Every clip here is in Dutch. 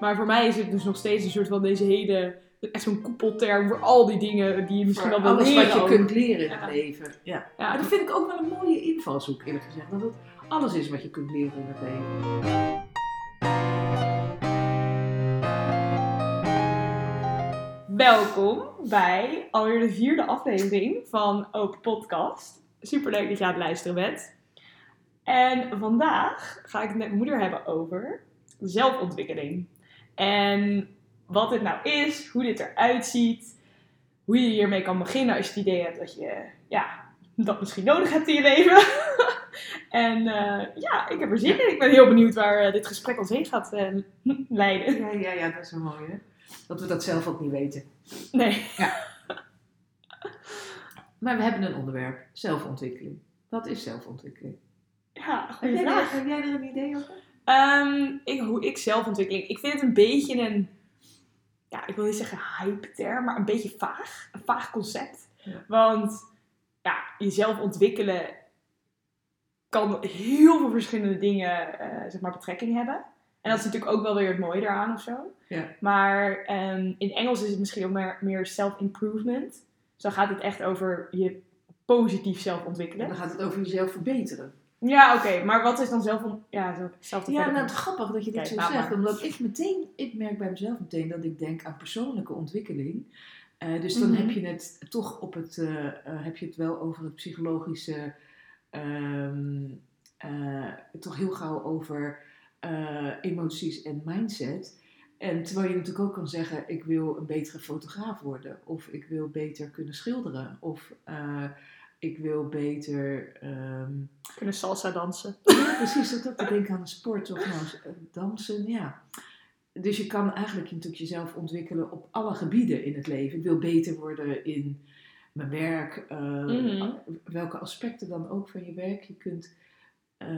Maar voor mij is het dus nog steeds een soort van deze hele, echt zo'n koepelterm voor al die dingen die je misschien wel wil alles wat je ook. kunt leren in Ja. het leven. Ja. Dat vind ik ook wel een mooie invalshoek, eerlijk gezegd. Dat het alles is wat je kunt leren in het leven. Welkom bij alweer de vierde aflevering van Open Podcast. Superleuk dat je aan het luisteren bent. En vandaag ga ik het met mijn moeder hebben over zelfontwikkeling. En wat dit nou is, hoe dit eruit ziet, hoe je hiermee kan beginnen als je het idee hebt dat je ja, dat misschien nodig hebt in je leven. en eh, ja, ik heb er zin in. Ik ben heel benieuwd waar eh, dit gesprek ons heen gaat eh, leiden. Ja, ja, ja, dat is wel mooi, hè? Dat we dat zelf ook niet weten. Nee. Maar we hebben een onderwerp, zelfontwikkeling. Wat is zelfontwikkeling? Ja, Heb goede jij, vraag. er, heb jij er een idee over? Ehm, ik, hoe ik zelfontwikkeling. Ik vind het een beetje een. Ja, ik wil niet zeggen hype term, maar een beetje vaag. Een vaag concept. Ja. Want ja, jezelf ontwikkelen kan heel veel verschillende dingen eh, zeg maar, betrekking hebben. En dat is natuurlijk ook wel weer het mooie eraan of zo. Ja. Maar ehm, in Engels is het misschien ook meer, meer self-improvement. Dus dan gaat het echt over je positief zelf En ontwikkelen. dan gaat het over jezelf verbeteren. Ja, oké. Maar wat is dan zelf, ja, zelf, Ja, nou, het is grappig dat je dit zo zegt. maar. Omdat ik meteen, ik merk bij mezelf meteen dat ik denk aan persoonlijke ontwikkeling. Eh, dus dan Mhm. heb je het toch op het, eh, eh, heb je het wel over het psychologische, ehm, eh, toch heel gauw over eh, emoties en mindset. En terwijl je natuurlijk ook kan zeggen, ik wil een betere fotograaf worden. Of ik wil beter kunnen schilderen. Of eh, ik wil beter... ehm, Kunnen salsa dansen. ja, precies. Dat ook te denken aan sport of nou, eh, dansen. Ja. Dus je kan eigenlijk natuurlijk jezelf ontwikkelen op alle gebieden in het leven. Ik wil beter worden in mijn werk. eh, Mhm. Welke aspecten dan ook van je werk. Je kunt eh,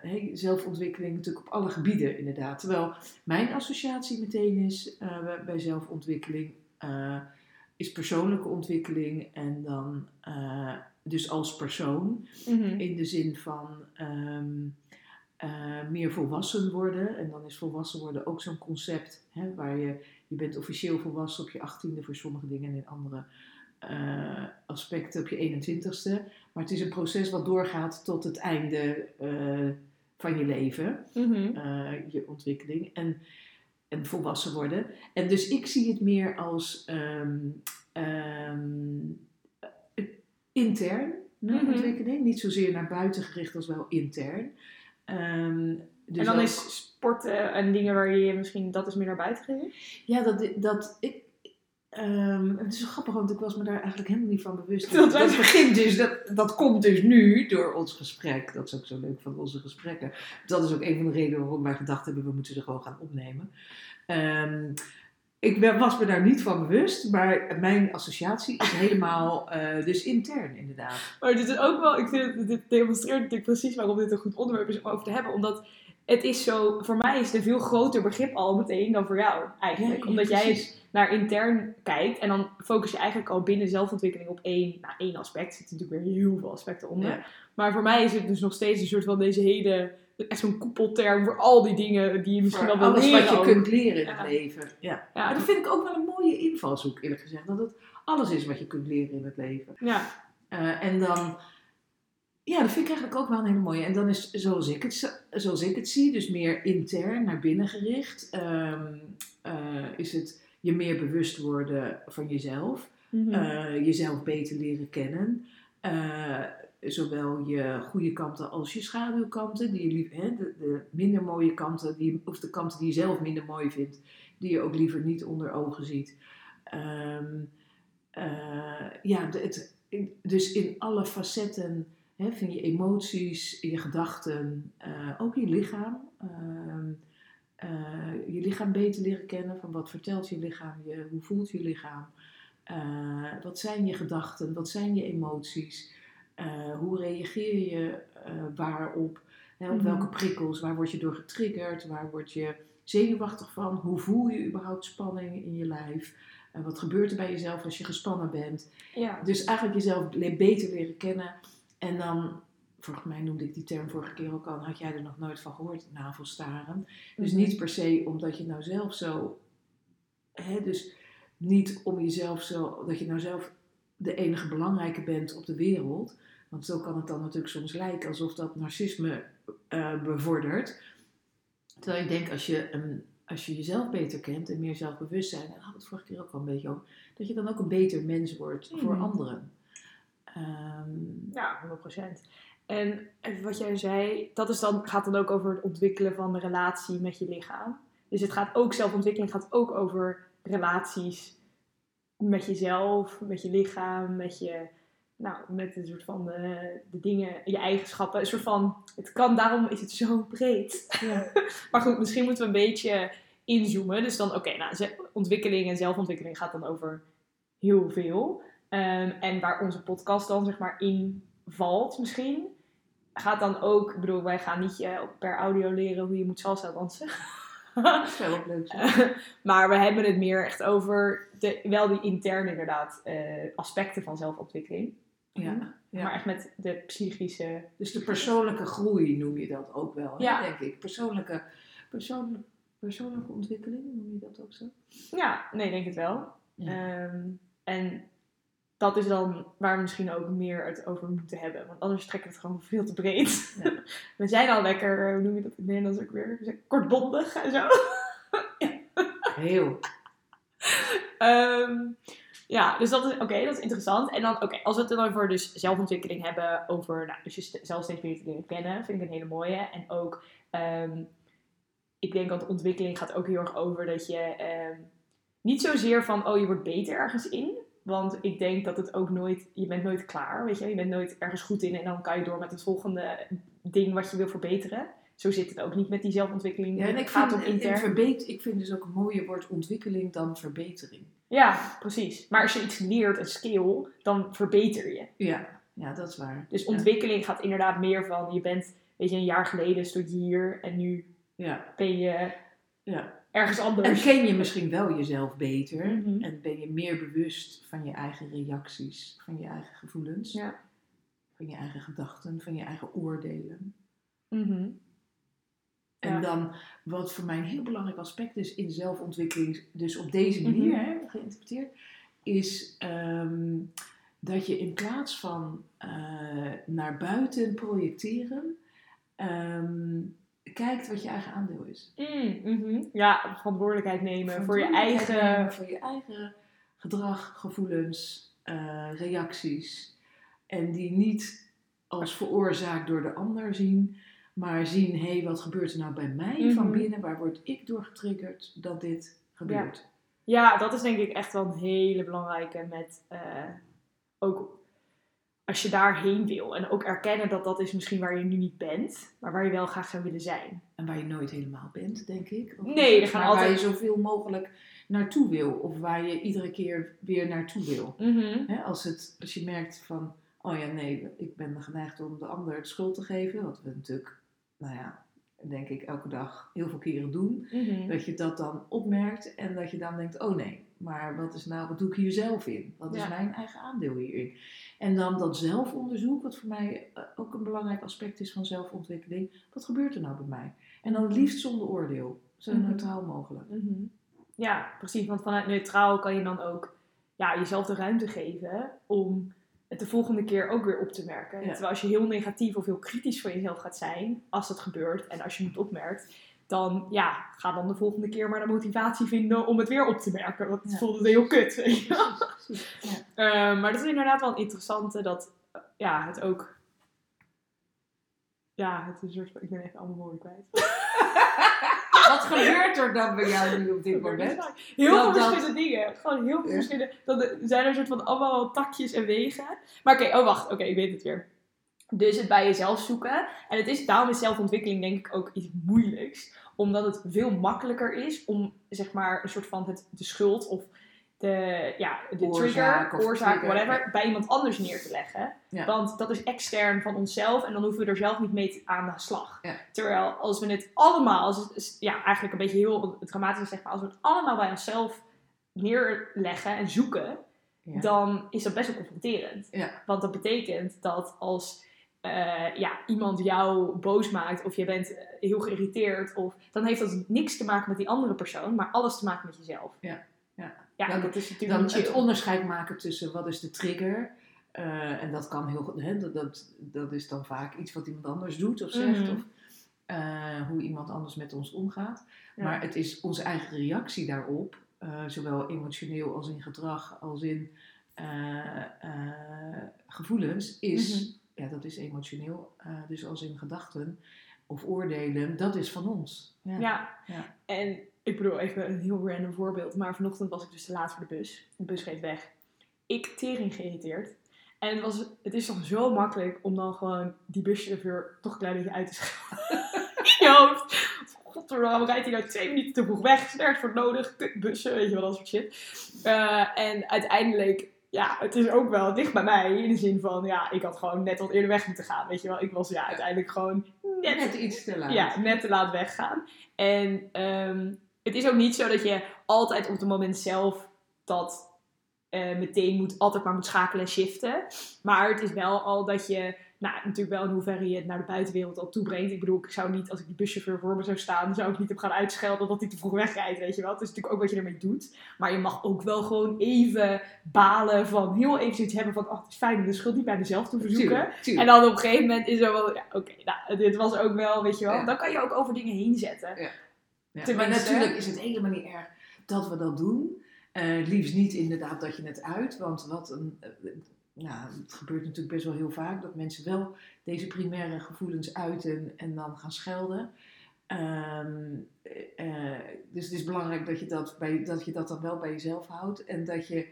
hey, zelfontwikkeling natuurlijk op alle gebieden inderdaad. Terwijl mijn associatie meteen is eh, bij- zelfontwikkeling... is persoonlijke ontwikkeling en dan dus als persoon Mhm. in de zin van ehm, eh, meer volwassen worden. En dan is volwassen worden ook zo'n concept hè, waar je, je bent officieel volwassen op je 18e voor sommige dingen en in andere eh, aspecten op je 21ste. Maar het is een proces wat doorgaat tot het einde eh, van je leven, Mhm. je ontwikkeling en, en volwassen worden. En dus ik zie het meer als ehm, ehm, eh, intern hè, Mhm. ontwikkeling. Niet zozeer naar buiten gericht als wel intern. Ehm, dus en dan ook- is sporten en dingen waar je misschien, dat is meer naar buiten gericht. Ja, dat, dat ik. ehm, het is zo grappig, want ik was me daar eigenlijk helemaal niet van bewust. Dat begint dus, dat, dat komt dus nu door ons gesprek. Dat is ook zo leuk van onze gesprekken. Dat is ook een van de redenen waarom wij gedacht hebben, we moeten ze gewoon gaan opnemen. Ehm, ik ben- was me daar niet van bewust, maar mijn associatie is helemaal eh, dus intern inderdaad. Maar dit is ook wel, ik vind dit demonstreert natuurlijk precies waarom dit een goed onderwerp is om over te hebben. Omdat het is zo, voor mij is het een veel groter begrip al meteen dan voor jou eigenlijk. Ja, ja, Omdat jij precies. naar intern kijkt en dan focus je eigenlijk al binnen zelfontwikkeling op één, nou, één aspect. Er zitten natuurlijk weer heel veel aspecten onder. Ja. Maar voor mij is het dus nog steeds een soort van deze hele, echt zo'n koepelterm voor al die dingen die je misschien wel wil Alles leren. wat je ook. kunt leren in Ja. het leven. Ja. Ja, Maar dat vind ik ook wel een mooie invalshoek, eerlijk gezegd. Dat het alles is wat je kunt leren in het leven. ja. Eh, en dan, ja, dat vind ik eigenlijk ook wel een hele mooie. En dan is zoals ik het, zoals ik het zie, dus meer intern naar binnen gericht, ehm, eh, is het je meer bewust worden van jezelf, Mhm. eh, jezelf beter leren kennen. Eh, zowel je goede kanten als je schaduwkanten, die je hè, de, de minder mooie kanten, die, of de kanten die je zelf minder mooi vindt, die je ook liever niet onder ogen ziet. Ehm, eh, ja, het, dus in alle facetten hè, van je emoties, je gedachten, eh, ook je lichaam. ehm, eh, je lichaam beter leren kennen. Van wat vertelt je lichaam? Hoe voelt je lichaam? Wat zijn je gedachten? Wat zijn je emoties? Eh, hoe reageer je eh, waarop? Hè, op Mhm. welke prikkels? Waar word je door getriggerd? Waar word je zenuwachtig van? Hoe voel je überhaupt spanning in je lijf? Eh, wat gebeurt er bij jezelf als je gespannen bent? ja. Dus eigenlijk jezelf beter leren kennen. En dan volgens mij noemde ik die term vorige keer ook al, had jij er nog nooit van gehoord, navelstaren. Dus Mhm. niet per se omdat je nou zelf zo, hè, dus niet om jezelf zo, dat je nou zelf de enige belangrijke bent op de wereld. Want zo kan het dan natuurlijk soms lijken alsof dat narcisme eh, bevordert. Terwijl ik denk, als je, als je jezelf beter kent en meer zelfbewustzijn, en daar hadden het vorige keer ook al een beetje over, dat je dan ook een beter mens wordt voor Mhm. anderen. Ehm, Ja, 100%. En wat jij zei, dat is dan, gaat dan ook over het ontwikkelen van de relatie met je lichaam. Dus het gaat ook, zelfontwikkeling gaat ook over relaties met jezelf, met je lichaam, met je, nou, met een soort van de, de dingen, je eigenschappen. Een soort van, het kan, daarom is het zo breed. ja. Maar goed, misschien moeten we een beetje inzoomen. Dus dan, oké, nou, ontwikkeling en zelfontwikkeling gaat dan over heel veel. Ehm, en waar onze podcast dan, zeg maar, in valt misschien, gaat dan ook, ik bedoel, wij gaan niet je per audio leren hoe je moet salsa dansen. Dat is wel leuk. maar we hebben het meer echt over de, wel die interne, inderdaad, eh, aspecten van zelfontwikkeling. Ja, ja. Maar echt met de psychische... Dus de persoonlijke groei noem je dat ook wel, Ja. denk ik. Persoonlijke, persoonlijke, persoonlijke ontwikkeling, noem je dat ook zo? Ja, nee, denk het wel. Ehm, en dat is dan waar we misschien ook meer het over moeten hebben. Want anders trekken we het gewoon veel te breed. Ja. we zijn al lekker, hoe noem je dat in het Nederlands ook weer? Kortbondig en zo. Heel. Ehm, ja, dus dat is, oké, dat is interessant. En dan, oké, als we het dan over dus zelfontwikkeling hebben, over nou, dus je st- zelf steeds beter te leren kennen, vind ik een hele mooie. En ook, ehm, ik denk dat de ontwikkeling gaat ook heel erg over dat je ehm, niet zozeer van, oh, je wordt beter ergens in. Want ik denk dat het ook nooit, je bent nooit klaar, weet je. Je bent nooit ergens goed in en dan kan je door met het volgende ding wat je wil verbeteren. Zo zit het ook niet met die zelfontwikkeling. Ja, en ik gaat vind, intern. verbeet, ik vind dus ook een mooier woord ontwikkeling dan verbetering. Ja, precies. Maar als je iets leert, een skill, dan verbeter je. Ja, ja dat is waar. Dus ontwikkeling gaat inderdaad meer van, je bent, weet je, een jaar geleden stond je hier en nu Ja, ben je ja. Ergens En anders. ken je misschien wel jezelf beter Mhm. en ben je meer bewust van je eigen reacties, van je eigen gevoelens, Ja. van je eigen gedachten, van je eigen oordelen. Mhm. En Ja. dan, wat voor mij een heel belangrijk aspect is in Mhm. zelfontwikkeling, dus op deze manier hè, geïnterpreteerd, is ehm, dat je in plaats van eh, naar buiten projecteren, ehm, kijkt wat je eigen aandeel is. Mm, mhm. Ja, verantwoordelijkheid nemen voor je eigen... nemen Voor je eigen gedrag, gevoelens, eh, reacties. En die niet als veroorzaakt door de ander zien, maar zien, hé, hey, wat gebeurt er nou bij mij van Mhm. binnen? Waar word ik door getriggerd dat dit gebeurt? Ja, dat is denk ik echt wel een hele belangrijke met eh, ook als je daarheen wil. En ook erkennen dat dat is misschien waar je nu niet bent, maar waar je wel graag zou willen zijn. En waar je nooit helemaal bent, denk ik. Of Nee, er gaan waar je altijd- zoveel mogelijk naartoe wil. Of waar je iedere keer weer naartoe wil. Mhm. Als, het, als je merkt van, oh ja, nee, ik ben geneigd om de ander de schuld te geven. Wat we natuurlijk, nou ja, denk ik elke dag heel veel keren doen. Mhm. Dat je dat dan opmerkt en dat je dan denkt, oh nee, maar wat is nou, wat doe ik hier zelf in? Wat is Ja. mijn eigen aandeel hierin? En dan dat zelfonderzoek, wat voor mij eh, ook een belangrijk aspect is van zelfontwikkeling. Wat gebeurt er nou bij mij? En dan het liefst zonder oordeel, zo Mhm. neutraal mogelijk. Mhm. Ja, precies. Want vanuit neutraal kan je dan ook ja, jezelf de ruimte geven om het de volgende keer ook weer op te merken. Ja. Terwijl als je heel negatief of heel kritisch voor jezelf gaat zijn, als dat gebeurt en als je het opmerkt, dan ja, ga dan de volgende keer maar de motivatie vinden om het weer op te merken. Want het Ja. voelde heel kut. ja. Eh, maar dat is inderdaad wel een interessante dat ja, het ook. Ja, het is een soort. Ik ben even allemaal woorden kwijt. Wat gebeurt er dan bij jou nu op dit moment? Heel veel dat- verschillende dingen. Gewoon heel veel Ja. verschillende. Dan er zijn er soort van allemaal takjes en wegen. Maar oké, oh wacht, oké, ik weet het weer. Dus het bij jezelf zoeken. En het is, daarom is zelfontwikkeling denk ik ook iets moeilijks. Omdat het veel makkelijker is om zeg maar een soort van het, de schuld of de, ja, de Oorzaak trigger, of oorzaak, trigger, whatever, bij iemand anders neer te leggen. Ja. Want dat is extern van onszelf en dan hoeven we er zelf niet mee aan de slag. Ja. Terwijl als we het allemaal, als het, ja, eigenlijk een beetje heel dramatisch zeg maar, als we het allemaal bij onszelf neerleggen en zoeken, dan is dat best wel confronterend. Want dat betekent dat als eh, ja, iemand jou boos maakt of je bent eh, heel geïrriteerd, of, dan heeft dat niks te maken met die andere persoon, maar alles te maken met jezelf. Ja, ja. Ja, Dan- dat is natuurlijk Dan het onderscheid maken tussen wat is de trigger. eh, en dat kan heel goed. hè, Dat, dat, dat is dan vaak iets wat iemand anders doet of zegt. Mhm. Of eh, hoe iemand anders met ons omgaat. Ja. Maar het is onze eigen reactie daarop. eh, zowel emotioneel als in gedrag, als in gevoelens. Is, Mhm. ja, dat is emotioneel. dus als in gedachten of oordelen. Dat is van ons. Ja. Ja. Ja. en ik bedoel even een heel random voorbeeld, maar vanochtend was ik dus te laat voor de bus. De bus reed weg. Ik tering geïrriteerd. En het, was, het is toch zo makkelijk om dan gewoon die buschauffeur toch een klein beetje uit te schelden. In je hoofd. Godverdomme, rijdt hij nou twee minuten te vroeg weg? Is nergens voor nodig. Bussen, weet je wel, dat soort shit. Eh, en uiteindelijk, ja, het is ook wel dicht bij mij. In de zin van, ja, ik had gewoon net wat eerder weg moeten gaan. Weet je wel, ik was ja, uiteindelijk gewoon net Net iets te laat. ja, net te laat weggaan. En ehm, het is ook niet zo dat je altijd op het moment zelf dat eh, meteen moet, altijd maar moet schakelen en shiften. Maar het is wel al dat je, nou natuurlijk wel in hoeverre je het naar de buitenwereld al toebrengt. Ik bedoel, ik zou niet, als ik die buschauffeur voor me zou staan, zou ik niet hem gaan uitschelden dat hij te vroeg wegrijdt, weet je wel. Het is natuurlijk ook wat je ermee doet. Maar je mag ook wel gewoon even balen van, heel even zoiets hebben van, oh, het is fijn om de schuld niet bij mezelf te verzoeken. Tuurlijk, En dan op een gegeven moment is er wel, ja, oké, nou, dit was ook wel, weet je wel. Ja. Dan kan je ook over dingen heen zetten. Ja, maar Tenminste. natuurlijk is het helemaal niet erg dat we dat doen. Eh, liefst niet inderdaad dat je het uit, want wat een, nou, het gebeurt natuurlijk best wel heel vaak dat mensen wel deze primaire gevoelens uiten en dan gaan schelden. Ehm, eh, eh, dus het is belangrijk dat je dat, bij, dat je dat dan wel bij jezelf houdt en dat je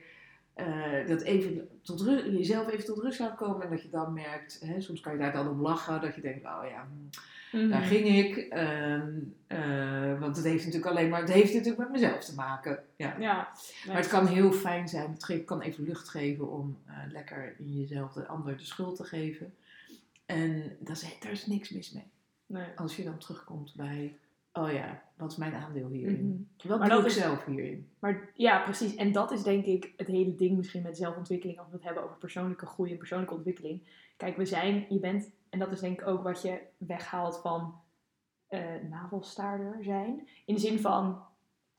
eh, dat even tot rust, jezelf even tot rust laat komen en dat je dan merkt, hè, soms kan je daar dan om lachen, dat je denkt, oh ja, hm, Mhm. daar ging ik. ehm, eh, want het heeft natuurlijk alleen maar, het heeft natuurlijk met mezelf te maken. Ja. Ja. Maar het kan heel fijn zijn, het kan even lucht geven om eh, lekker in jezelf de ander de schuld te geven. En dat is, daar is niks mis mee. Nee. Als je dan terugkomt bij, oh ja, wat is mijn aandeel hierin? Wat Maar doe ik is- zelf hierin? Maar ja, precies. En dat is denk ik het hele ding misschien met zelfontwikkeling. Als we het hebben over persoonlijke groei en persoonlijke ontwikkeling. Kijk, we zijn, je bent, en dat is denk ik ook wat je weghaalt van eh navelstaarder zijn. In de zin van,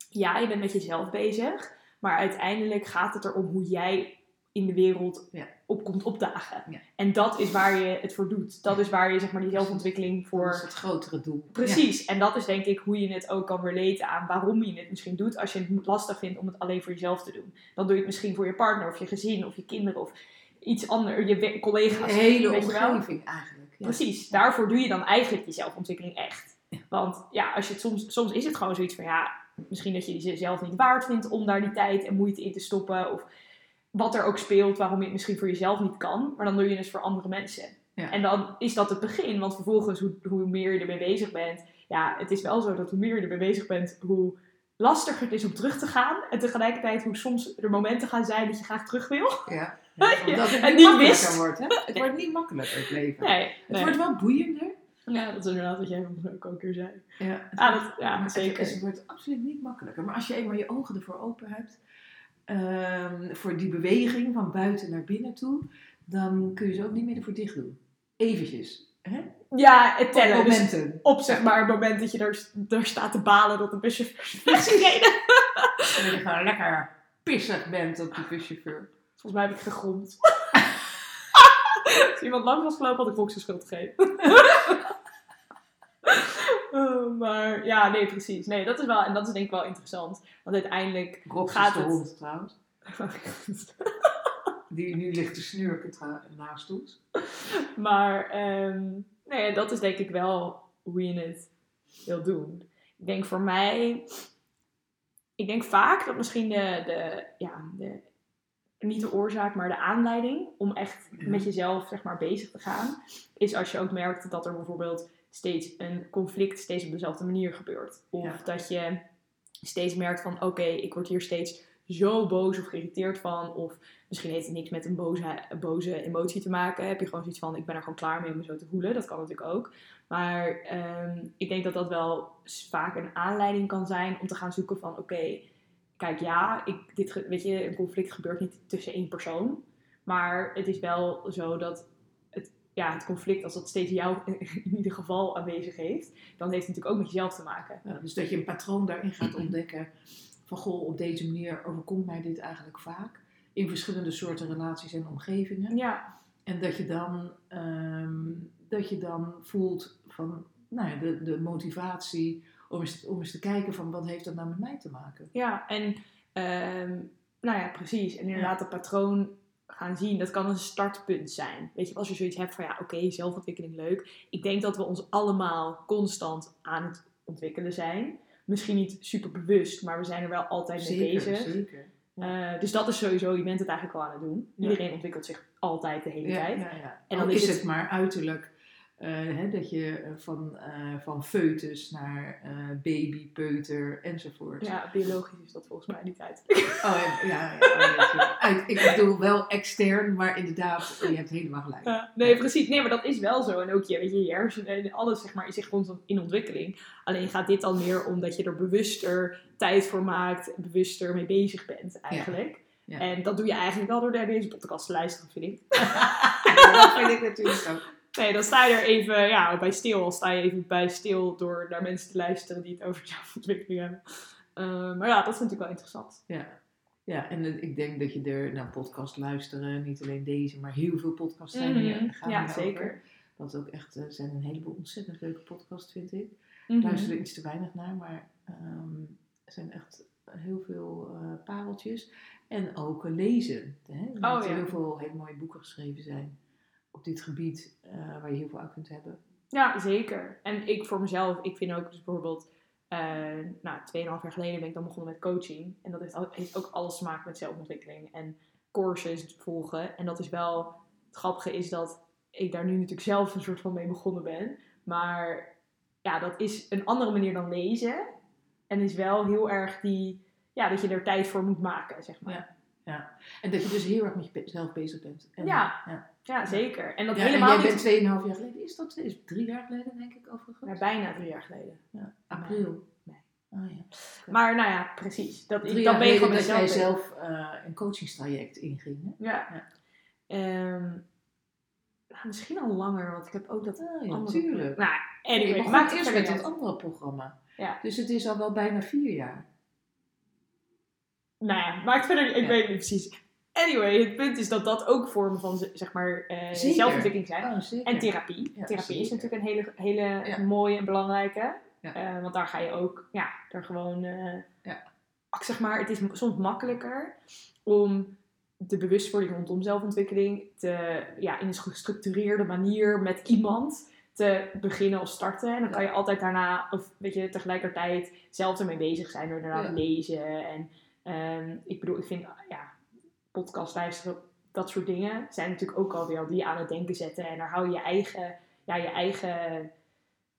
ja, je bent met jezelf bezig. Maar uiteindelijk gaat het erom hoe jij in de wereld Ja. Op komt opdagen. Ja. En dat is waar je het voor doet. Dat is waar je zeg maar die zelfontwikkeling voor... Dat is het grotere doel. Precies, en dat is denk ik hoe je het ook kan relaten aan waarom je het misschien doet. Als je het lastig vindt om het alleen voor jezelf te doen. Dan doe je het misschien voor je partner of je gezin of je kinderen of iets anders, je collega's. De hele omgeving eigenlijk. Precies, daarvoor doe je dan eigenlijk je zelfontwikkeling echt. Want ja, als je het soms, soms is het gewoon zoiets van ja, misschien dat je jezelf niet waard vindt om daar die tijd en moeite in te stoppen. Of wat er ook speelt, waarom je het misschien voor jezelf niet kan. Maar dan doe je het voor andere mensen. Ja. En dan is dat het begin, want vervolgens hoe, hoe meer je ermee bezig bent. Ja, het is wel zo dat hoe meer je ermee bezig bent, hoe lastiger het is om terug te gaan. En tegelijkertijd hoe soms er momenten gaan zijn dat je graag terug wil. Ja. Ja, Omdat het en niet makkelijker wordt. Hè? Het wordt niet makkelijker het leven. Nee, Het wordt wel boeiender. Ja, dat is inderdaad wat jij ook al een keer zei. Ja, het Ah, dat, ja, zeker. Het, het wordt absoluut niet makkelijker. Maar als je eenmaal je ogen ervoor open hebt, ehm, voor die beweging van buiten naar binnen toe, dan kun je ze ook niet meer ervoor dicht doen. Eventjes. Hè? Ja, het Op tellen. Dus momenten. op zeg maar het moment dat je daar, daar staat te balen dat de busje is gereden. En dat je gewoon lekker pissig bent op die buschauffeur. Volgens mij heb ik gegromd. Als iemand lang was gelopen, had ik ook zijn schuld gegeven. Maar ja, nee, precies. Nee, dat is wel, en dat is denk ik wel interessant. Want uiteindelijk Rob Gaat de het? hond trouwens. Die nu ligt te snurken naast ons. maar ehm, nee, dat is denk ik wel hoe je het wil doen. Ik denk voor mij, ik denk vaak dat misschien de, de, ja, de, niet de oorzaak, maar de aanleiding om echt met jezelf zeg maar bezig te gaan, is als je ook merkt dat er bijvoorbeeld steeds een conflict steeds op dezelfde manier gebeurt. Of Ja. dat je steeds merkt van oké, ik word hier steeds zo boos of geïrriteerd van. Of misschien heeft het niks met een boze, boze emotie te maken. Heb je gewoon zoiets van ik ben er gewoon klaar mee om me zo te voelen. Dat kan natuurlijk ook. Maar ehm, ik denk dat dat wel vaak een aanleiding kan zijn om te gaan zoeken van oké, kijk ja, ik, dit, weet je, een conflict gebeurt niet tussen één persoon. Maar het is wel zo dat ja, het conflict, als dat steeds jou in ieder geval aanwezig heeft, dan heeft het natuurlijk ook met jezelf te maken. Ja, dus dat je een patroon daarin gaat ontdekken. Van goh, op deze manier overkomt mij dit eigenlijk vaak. In verschillende soorten relaties en omgevingen. Ja, En dat je dan, ehm, dat je dan voelt van nou ja, de, de motivatie om eens, om eens te kijken van wat heeft dat nou met mij te maken. ja. En ehm, nou ja, precies. En inderdaad het patroon gaan zien, dat kan een startpunt zijn. Weet je, als je zoiets hebt van ja, oké, zelfontwikkeling leuk. Ik denk dat we ons allemaal constant aan het ontwikkelen zijn. Misschien niet super bewust, maar we zijn er wel altijd mee bezig. zeker. Eh, dus dat is sowieso, je bent het eigenlijk al aan het doen. Ja. Iedereen ontwikkelt zich altijd de hele Ja, tijd. ja, ja. En dan is het- het maar uiterlijk hè, dat je eh, van, eh, van foetus naar eh, baby, peuter enzovoort. Ja, biologisch is dat volgens mij niet uit. Oh ja, ja, ja, weet je. Uit, ik bedoel wel extern, maar inderdaad, je hebt helemaal gelijk. Nee, precies. Nee, maar dat is wel zo. En ook je, weet je, je hersenen en alles zeg maar, is zich constant in ontwikkeling. Alleen gaat dit dan meer omdat je er bewuster tijd voor maakt, bewuster mee bezig bent eigenlijk. Ja. En dat doe je eigenlijk wel door naar deze podcast te luisteren, vind ik. Ja, dat vind ik natuurlijk ook. Nee, dan sta je er even ja, bij stil. Sta je even bij stil door naar mensen te luisteren die het over zelfontwikkeling hebben. Eh, maar ja, dat is natuurlijk wel interessant. Ja. Ja, en ik denk dat je er naar podcast luisteren, niet alleen deze, maar heel veel podcasts zijn. Mhm. gaan Ja, zeker. Dat ook echt eh, zijn een heleboel ontzettend leuke podcasts, vind ik. Ik luister er iets te weinig naar, maar ehm, er zijn echt heel veel eh, pareltjes. En ook lezen. Hè? Er Oh, ja. heel veel hele mooie boeken geschreven zijn op dit gebied, eh, waar je heel veel uit kunt hebben. Ja, zeker. En ik voor mezelf, ik vind ook dus bijvoorbeeld, eh nou, 2,5 jaar geleden ben ik dan begonnen met coaching. En dat heeft, al- heeft ook alles te maken met zelfontwikkeling en courses volgen. En dat is wel, het grappige is dat ik daar nu natuurlijk zelf een soort van mee begonnen ben. Maar ja, dat is een andere manier dan lezen. En is wel heel erg die, ja, dat je er tijd voor moet maken, zeg maar. Ja, En dat je dus heel erg met jezelf bezig bent. En, Ja. ja. zeker. En dat Ja, helemaal en jij niet... bent 2,5 jaar geleden, is dat is drie jaar geleden denk ik overigens? Ja, bijna drie jaar geleden. Ja, april. Nee. Oh, ja. Maar nou ja, precies. Dat, Drie ik, dan ben je gewoon dat jij zelf eh, een coachingstraject inging. Hè? Ja. Ja. Ehm, nou, misschien al langer, want ik heb ook dat Oh, ja, andere... tuurlijk. Nou, anyway, ik begon eerst met dat andere programma. Ja. Dus het is al wel bijna vier jaar. Nou ja, maakt verder ik Ja. weet het niet precies. Anyway, het punt is dat dat ook vormen van, zeg maar, eh, zelfontwikkeling zijn. Oh. En therapie. Ja, therapie is natuurlijk een hele, hele Ja. mooie en belangrijke. Eh, want daar ga je ook, ja, er gewoon... eh, Ja. Ik zeg maar, het is soms makkelijker om de bewustwording rondom zelfontwikkeling te, ja, in een gestructureerde manier met iemand te beginnen of starten. En dan kan je altijd daarna, of weet je, tegelijkertijd zelf ermee bezig zijn door Ja. te lezen. En ehm, ik bedoel, ik vind, ja, podcast luisteren, dat soort dingen zijn natuurlijk ook alweer al die aan het denken zetten. En daar hou je je eigen, ja, je eigen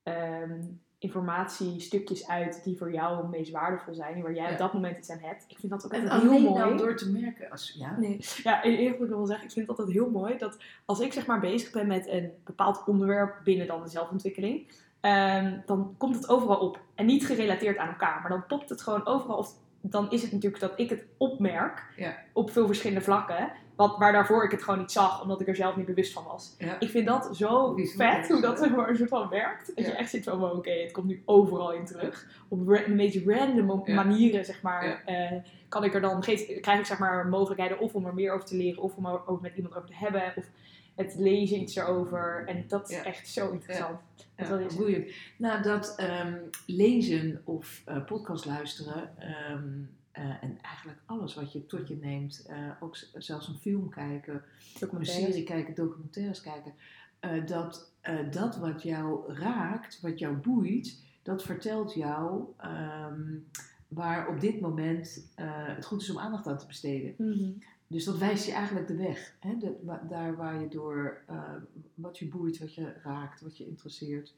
ehm, informatiestukjes uit die voor jou het meest waardevol zijn. Waar jij Ja. op dat moment iets aan hebt. Ik vind dat ook En altijd heel alleen mooi. door te merken. Als, ja, Nee, ja, en eerlijk wil ik wel zeggen, ik vind het altijd heel mooi dat als ik zeg maar bezig ben met een bepaald onderwerp binnen dan de zelfontwikkeling, ehm, dan komt het overal op. En niet gerelateerd aan elkaar, maar dan popt het gewoon overal. Of dan is het natuurlijk dat ik het opmerk Ja. op veel verschillende vlakken, wat, waar daarvoor ik het gewoon niet zag, omdat ik er zelf niet bewust van was. Ja. Ik vind dat zo Bijzonder, vet, hoe dat zo. zeg maar een soort van werkt. Dat je Ja. echt zit van, oké, het komt nu overal in terug. Op de meest random manieren, zeg maar, eh, kan ik er dan, krijg ik zeg maar mogelijkheden of om er meer over te leren, of om er over met iemand over te hebben, of het lezen iets erover. En dat is Ja. echt zo interessant. Ja, je zeggen? boeiend. Nou, dat ehm, lezen of eh, podcast luisteren ehm, eh, en eigenlijk alles wat je tot je neemt, eh, ook zelfs een film kijken, een serie kijken, documentaires kijken, dat, dat wat jou raakt, wat jou boeit, dat vertelt jou ehm, waar op dit moment het goed is om aandacht aan te besteden. Mhm. Dus dat wijst je eigenlijk de weg. Hè? De, wa- daar waar je door eh, wat je boeit, wat je raakt, wat je interesseert.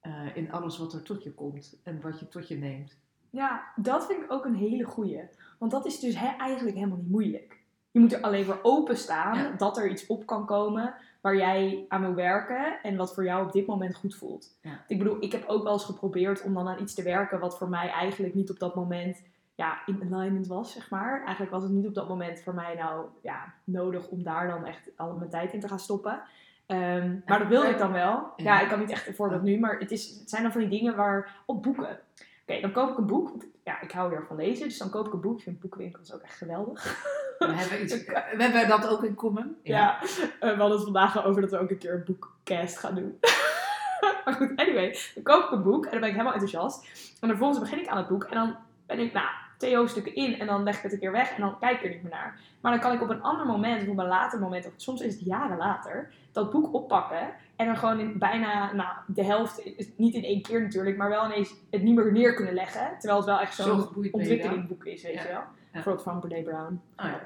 eh, in alles wat er tot je komt en wat je tot je neemt. Ja, dat vind ik ook een hele goeie. Want dat is dus he- eigenlijk helemaal niet moeilijk. Je moet er alleen voor openstaan Ja. dat er iets op kan komen waar jij aan wil werken en wat voor jou op dit moment goed voelt. Ja. Ik bedoel, ik heb ook wel eens geprobeerd om dan aan iets te werken wat voor mij eigenlijk niet op dat moment ja, in alignment was, zeg maar. Eigenlijk was het niet op dat moment voor mij nou ja, nodig om daar dan echt al mijn tijd in te gaan stoppen. Ehm, maar dat wilde ik dan wel. Ja, Ja. ik kan niet echt een voorbeeld nu, maar het, is, het zijn dan van die dingen waar... Op boeken. Oké, dan koop ik een boek. want Ja, ik hou weer van lezen, dus dan koop ik een boek. Ik vind boekwinkels ook echt geweldig. We hebben, iets, we hebben dat ook in common. Ja, eh, we hadden het vandaag over dat we ook een keer een boekcast gaan doen. maar goed, anyway. Dan koop ik een boek en dan ben ik helemaal enthousiast. En dan vervolgens begin ik aan het boek en dan ben ik, nou, twee hoofdstukken in en dan leg ik het een keer weg en dan kijk ik er niet meer naar. Maar dan kan ik op een ander moment, of op een later moment, of soms is het jaren later, dat boek oppakken en dan gewoon in bijna, nou, de helft, niet in één keer natuurlijk, maar wel ineens het niet meer neer kunnen leggen. Terwijl het wel echt Zo zo'n ontwikkelingboek is, weet Ja. je wel. Ja. Bijvoorbeeld van Brene Brown. Oh ja.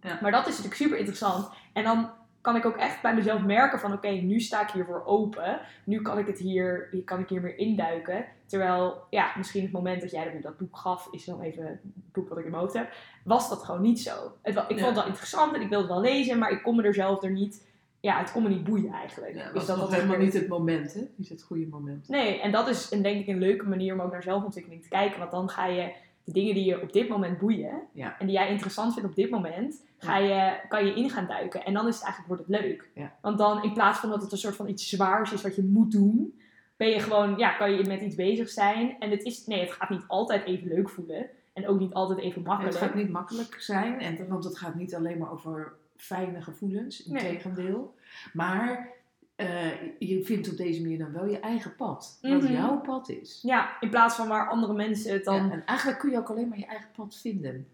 Ja. Maar dat is natuurlijk super interessant. En dan kan ik ook echt bij mezelf merken van oké, nu sta ik hiervoor open. Nu kan ik het hier, hier kan ik hier meer induiken. Terwijl, ja, misschien het moment dat jij me dat boek gaf, is dan even het boek wat ik in mijn hoofd heb, was dat gewoon niet zo. Het, ik vond het wel interessant en ik wilde het wel lezen, maar ik kon me er zelf er niet, ja, het kon me niet boeien eigenlijk. Ja, Dus was dat nog helemaal weer- niet het moment, hè? Niet het goede moment. Nee, en dat is een, denk ik een leuke manier om ook naar zelfontwikkeling te kijken. Want dan ga je de dingen die je op dit moment boeien Ja. en die jij interessant vindt op dit moment, ga je, kan je in gaan duiken. En dan is het eigenlijk, wordt het leuk. Ja. Want dan in plaats van dat het een soort van iets zwaars is wat je moet doen, ben je gewoon, ja, kan je met iets bezig zijn. En het is, nee, het gaat niet altijd even leuk voelen. En ook niet altijd even Het makkelijk. gaat niet makkelijk zijn, en, want het gaat niet alleen maar over fijne gevoelens, Nee. integendeel. Maar eh, je vindt op deze manier dan wel je eigen pad. Wat Mhm. jouw pad is. Ja, in plaats van waar andere mensen het dan... Ja, en eigenlijk kun je ook alleen maar je eigen pad vinden.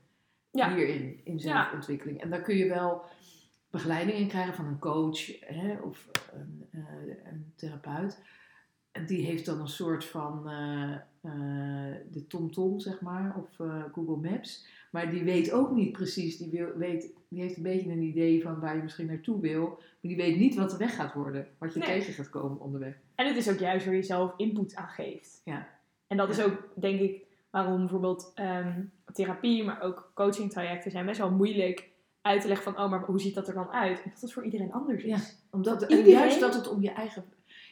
Ja. Hierin, in zelfontwikkeling. En daar kun je wel begeleiding in krijgen van een coach hè, of een, eh, een therapeut. En die heeft dan een soort van eh, eh, de TomTom, zeg maar, of eh, Google Maps. Maar die weet ook niet precies, die, wil, weet, die heeft een beetje een idee van waar je misschien naartoe wil. Maar die weet niet wat de weg gaat worden, wat je Nee. tegen gaat komen onderweg. En het is ook juist waar je zelf input aan geeft. Ja. En dat is ook, denk ik, waarom bijvoorbeeld ehm, therapie, maar ook coaching trajecten zijn best wel moeilijk uit te leggen van, oh, maar hoe ziet dat er dan uit? Omdat het voor iedereen anders is. Ja. Omdat, Iedereen- juist dat het om je eigen,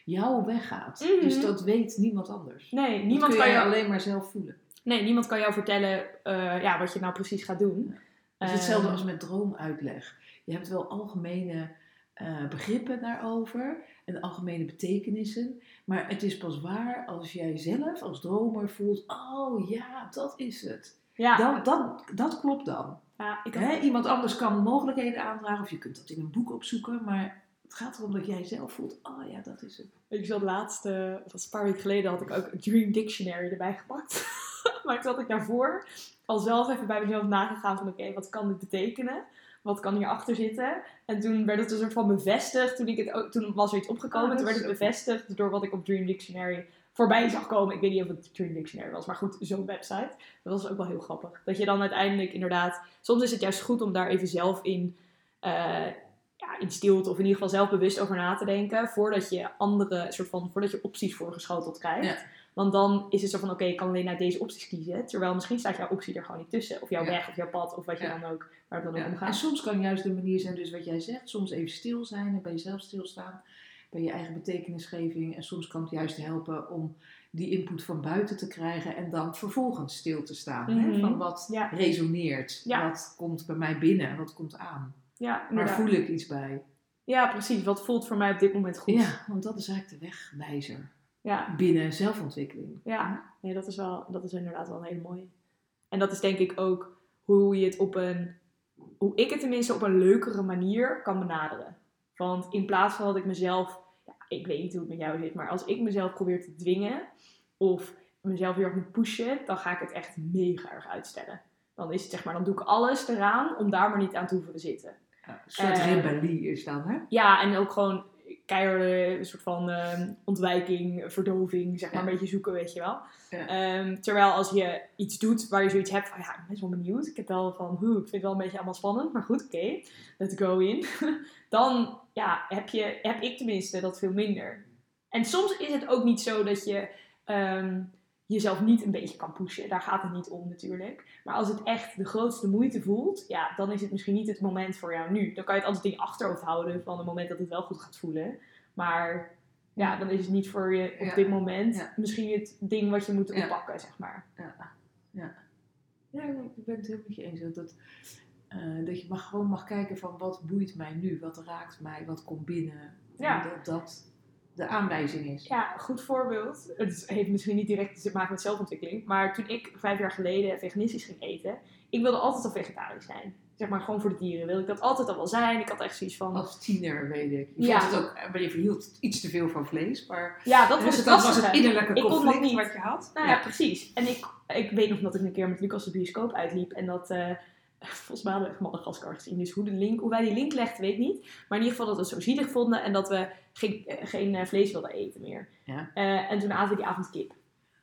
jouw weg gaat. Mhm. Dus dat weet niemand anders. Nee, Dat niemand kan, je jou, alleen maar zelf voelen. nee, niemand kan jou vertellen eh, ja, wat je nou precies gaat doen. Het is hetzelfde Ehm, als met droomuitleg. Je hebt wel algemene eh, begrippen daarover en algemene betekenissen. Maar het is pas waar als jij zelf als dromer voelt: oh ja, dat is het. Ja, Dan, dat, dat klopt dan. ja ik Iemand anders kan mogelijkheden aandragen of je kunt dat in een boek opzoeken. Maar het gaat erom dat jij zelf voelt: oh ja, dat is het. ik zat laatst, eh, dat was een paar weken geleden, had ik ook een Dream Dictionary erbij gepakt. maar toen had ik daarvoor al zelf even bij mezelf nagegaan van, oké, wat kan dit betekenen? Wat kan hierachter zitten? En toen werd het een soort van bevestigd. Toen, ik het ook, toen was er iets opgekomen. Ah, toen werd het bevestigd door wat ik op Dream Dictionary voorbij zag komen. Ik weet niet of het Dream Dictionary was, maar goed, zo'n website. Dat was ook wel heel grappig. Dat je dan uiteindelijk inderdaad... Soms is het juist goed om daar even zelf in, eh, ja, in stilte of in ieder geval zelf bewust over na te denken. Voordat je andere soort van, voordat je opties voorgeschoteld krijgt. Ja. Want dan is het zo van, oké, ik kan alleen uit deze opties kiezen. Terwijl misschien staat jouw optie er gewoon niet tussen. Of jouw Ja. weg, of jouw pad, of wat je Ja. dan ook, waar het dan ook om gaat. En soms kan juist de manier zijn, dus wat jij zegt, soms even stil zijn en bij jezelf stilstaan, bij je eigen betekenisgeving. En soms kan het juist helpen om die input van buiten te krijgen en dan vervolgens stil te staan. hè? Mhm. Van wat resoneert, wat komt bij mij binnen en wat komt aan. Ja, Waar voel ik iets bij? Ja, precies. Wat voelt voor mij op dit moment goed? Ja, want dat is eigenlijk de wegwijzer ja. binnen zelfontwikkeling. Ja, nee, dat is, wel, dat is inderdaad wel een hele mooie. En dat is denk ik ook hoe je het op een, hoe ik het tenminste op een leukere manier kan benaderen. Want in plaats van dat ik mezelf, ja, ik weet niet hoe het met jou zit, maar als ik mezelf probeer te dwingen of mezelf heel erg moet pushen, dan ga ik het echt mega erg uitstellen. Dan is het zeg maar, dan doe ik alles eraan om daar maar niet aan te hoeven te zitten. Een soort Eh, rebellie is dan, hè? Ja, en ook gewoon keiharde een soort van ehm, ontwijking, verdoving, zeg maar, Ja. een beetje zoeken, weet je wel. Ja. Ehm, terwijl als je iets doet waar je zoiets hebt van, ja, ik ben best wel benieuwd. Ik heb wel van, hoe, ik vind het wel een beetje allemaal spannend, maar goed, oké, let's go in. Dan, ja, heb, je, heb ik tenminste dat veel minder. En soms is het ook niet zo dat je ehm, jezelf niet een beetje kan pushen. Daar gaat het niet om natuurlijk. Maar als het echt de grootste moeite voelt, ja, dan is het misschien niet het moment voor jou nu. Dan kan je het altijd in je achterhoofd houden van het moment dat het wel goed gaat voelen. Maar ja, dan is het niet voor je op Ja. dit moment Ja. misschien het ding wat je moet Ja. oppakken, zeg maar. Ja, ja. ja ik ben het heel met je eens. Dat, dat, eh, dat je mag, gewoon mag kijken van wat boeit mij nu, wat raakt mij, wat komt binnen, Ja. En dat dat de aanwijzing is. Ja, een goed voorbeeld. Het heeft misschien niet direct te maken met zelfontwikkeling. Maar toen ik vijf jaar geleden veganistisch ging eten, ik wilde altijd al vegetarisch zijn. Zeg maar gewoon voor de dieren wilde ik dat altijd al wel zijn. Ik had echt zoiets van. Als tiener weet ik. Je Ja. vond het ook, maar je verhield iets te veel van vlees. Maar Ja, dat was dus het dat was lastige. het innerlijke Ik kon dat conflict niet. wat je had. Nou ja, precies. En ik, ik weet nog dat ik een keer met Lucas de bioscoop uitliep en dat. eh, volgens mij hadden we echt Madagaskar gezien. Dus hoe, de link, hoe wij die link legden, weet ik niet. Maar in ieder geval dat we het zo zielig vonden en dat we geen, eh, geen eh, vlees wilden eten meer. Ja. Eh, en toen aten we die avond kip.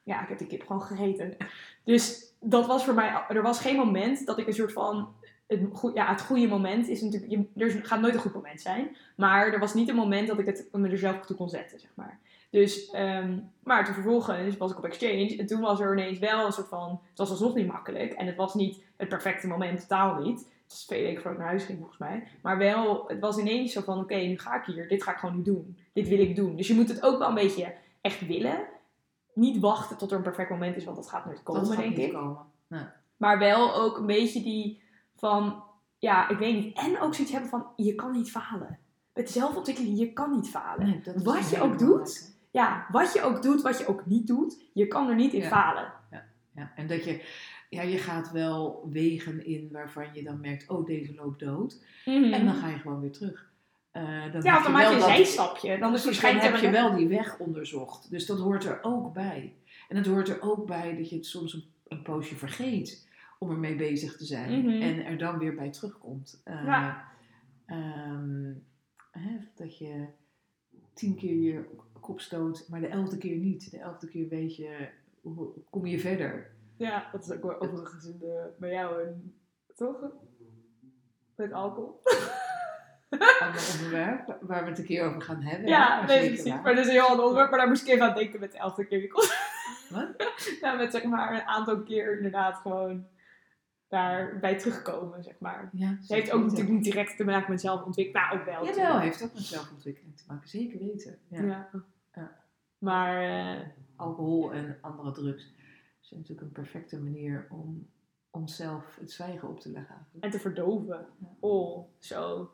Ja, ik heb de kip gewoon gegeten. Dus dat was voor mij. Er was geen moment dat ik een soort van. Het, goe- ja, het goede moment is natuurlijk. Je, er gaat nooit een goed moment zijn. Maar er was niet een moment dat ik het me er zelf toe kon zetten, zeg maar. Dus, ehm, maar toen vervolgens was ik op exchange. En toen was er ineens wel een soort van. Het was alsnog niet makkelijk. En het was niet het perfecte moment, totaal niet. Het is twee weken voordat ik naar huis ging, volgens mij. Maar wel, het was ineens zo van: oké, nu ga ik hier. Dit ga ik gewoon nu doen. Dit wil ik doen. Dus je moet het ook wel een beetje echt willen. Niet wachten tot er een perfect moment is, want dat gaat nooit komen, dat gaat denk niet ik. komen. Maar wel ook een beetje die van, ja, ik weet niet. En ook zoiets hebben van, je kan niet falen. Met zelfontwikkeling, je kan niet falen. Nee, Wat je ook doet. Ja, wat je ook doet, wat je ook niet doet, je kan er niet in Ja. falen. Ja, en dat je, ja, je gaat wel wegen in waarvan je dan merkt, oh, deze loopt dood. En dan ga je gewoon weer terug. Eh, dan ja, of dan maak je een zijstapje. Dan is Precies, dan waarschijnlijk heb je wel die weg onderzocht. Dus dat hoort er ook bij. En het hoort er ook bij dat je het soms een, een poosje vergeet om ermee bezig te zijn. Mhm. En er dan weer bij terugkomt. Eh, Ja. ehm, hè, dat je tien keer je kop stoot, maar de elfde keer niet. De elfde keer weet je, hoe kom je verder. Ja, dat is ook wel overigens in de, bij jou een, toch? Met alcohol. Ander onderwerp waar we het een keer over gaan hebben. Ja, nee, zeker precies. waar. Maar dat is een heel ander onderwerp. Maar daar moest ik even aan denken met de elfde keer. die. Wat? Ja, met zeg maar een aantal keer inderdaad gewoon daarbij terugkomen, zeg maar. Ja, Het heeft ook natuurlijk niet direct te maken met zelfontwikkeling. Nou, ook wel. Jawel, natuurlijk. heeft ook met zelfontwikkeling te maken. Zeker weten. Ja. Ja. Ja. Maar eh, alcohol en andere drugs zijn natuurlijk een perfecte manier om onszelf het zwijgen op te leggen. eigenlijk. en te verdoven. Ja. Oh, zo.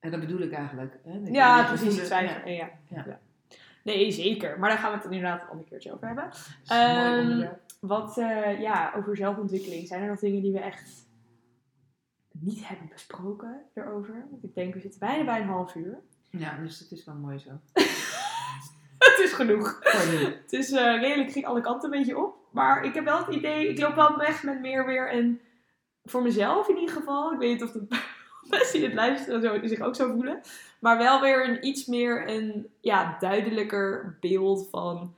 En dat bedoel ik eigenlijk. Hè? Ja, precies. Het zwijgen. Ja. Ja. Nee, zeker. Maar daar gaan we het dan inderdaad een ander keertje over hebben. Onderwerp. Wat, eh, ja, over zelfontwikkeling. Zijn er nog dingen die we echt niet hebben besproken erover? Want ik denk, we zitten bijna bij een half uur. Ja, dus het is wel mooi zo. het is genoeg. Het is eh, redelijk, ging alle kanten een beetje op. Maar ik heb wel het idee, ik loop wel weg met meer weer een, voor mezelf in ieder geval. Ik weet niet of de mensen die het luisteren zo, zich ook zo voelen. Maar wel weer een iets meer een ja, duidelijker beeld van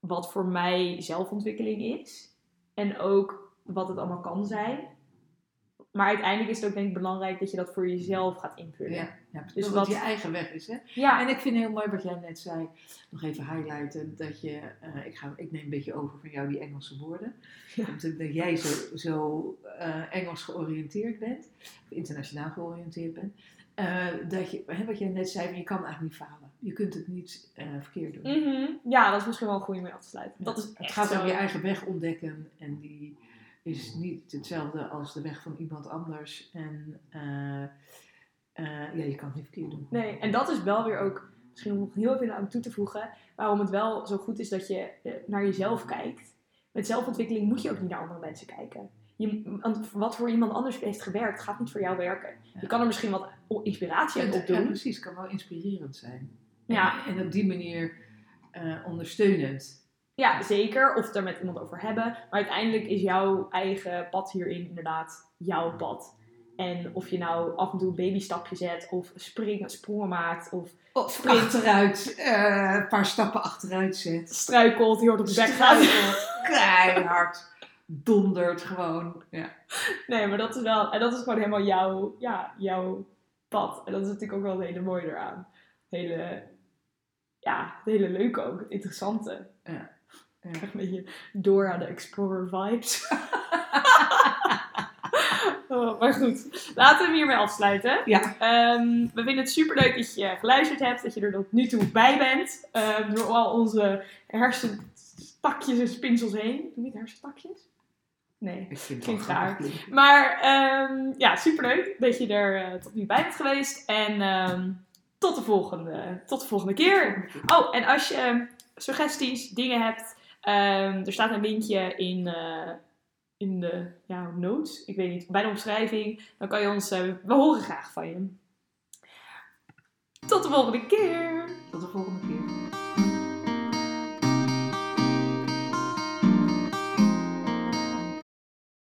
wat voor mij zelfontwikkeling is. En ook wat het allemaal kan zijn. Maar uiteindelijk is het ook denk ik belangrijk dat je dat voor jezelf gaat invullen. Ja, ja, Dus dus wat je eigen weg is. Hè? Ja, En ik vind heel mooi wat jij net zei. Nog even highlighten dat je. eh, ik, ga, ik neem een beetje over van jou die Engelse woorden. Ja. Omdat dat jij zo, zo eh, Engels georiënteerd bent. Of internationaal georiënteerd bent. eh, dat je, hè, wat jij net zei, je kan eigenlijk niet falen. Je kunt het niet verkeerd doen. Mhm. ja, dat is misschien wel een goede mee af te sluiten. Dat is het gaat om je eigen weg ontdekken. En die is niet hetzelfde als de weg van iemand anders. En eh, eh, ja, je kan het niet verkeerd doen. Nee, en dat is wel weer ook, misschien om nog heel even aan toe te voegen, waarom het wel zo goed is dat je eh, naar jezelf kijkt. Met zelfontwikkeling moet je ook niet naar andere mensen kijken. Je, want wat voor iemand anders heeft gewerkt, gaat niet voor jou werken. Ja. Je kan er misschien wat inspiratie Ja, opdoen. precies, het kan wel inspirerend zijn. Ja. En, en op die manier ondersteunend. Ja, zeker. Of het er met iemand over hebben. Maar uiteindelijk is jouw eigen pad hierin inderdaad jouw pad. En of je nou af en toe een babystapje zet, of springen, sprongen maakt, of Of Sprint. achteruit, eh, een paar stappen achteruit zet. struikelt, die hoort op de bek gaat. Keihard, dondert gewoon. Ja. Nee, maar dat is wel, en dat is gewoon helemaal jouw, ja, jouw pad. En dat is natuurlijk ook wel het hele mooie eraan. Hele, ja, het hele leuke ook, het interessante. Ja. Ja. Een beetje Dora de Explorer vibes. Oh, maar goed, laten we hem hiermee afsluiten. Ja. Ehm, we vinden het superleuk dat je geluisterd hebt, dat je er tot nu toe bij bent. Ehm, door al onze hersentakjes en spinsels heen. Doe je niet hersentakjes? Nee. Ik vind het raar. Maar ehm, ja, superleuk dat je er eh, tot nu bij bent geweest. En tot de volgende, tot de volgende keer. Oh, en als je suggesties, dingen hebt, ehm, er staat een linkje in, eh, in de ja, notes, ik weet niet, bij de omschrijving. Dan kan je ons, eh, we horen graag van je. Tot de volgende keer! Tot de volgende keer.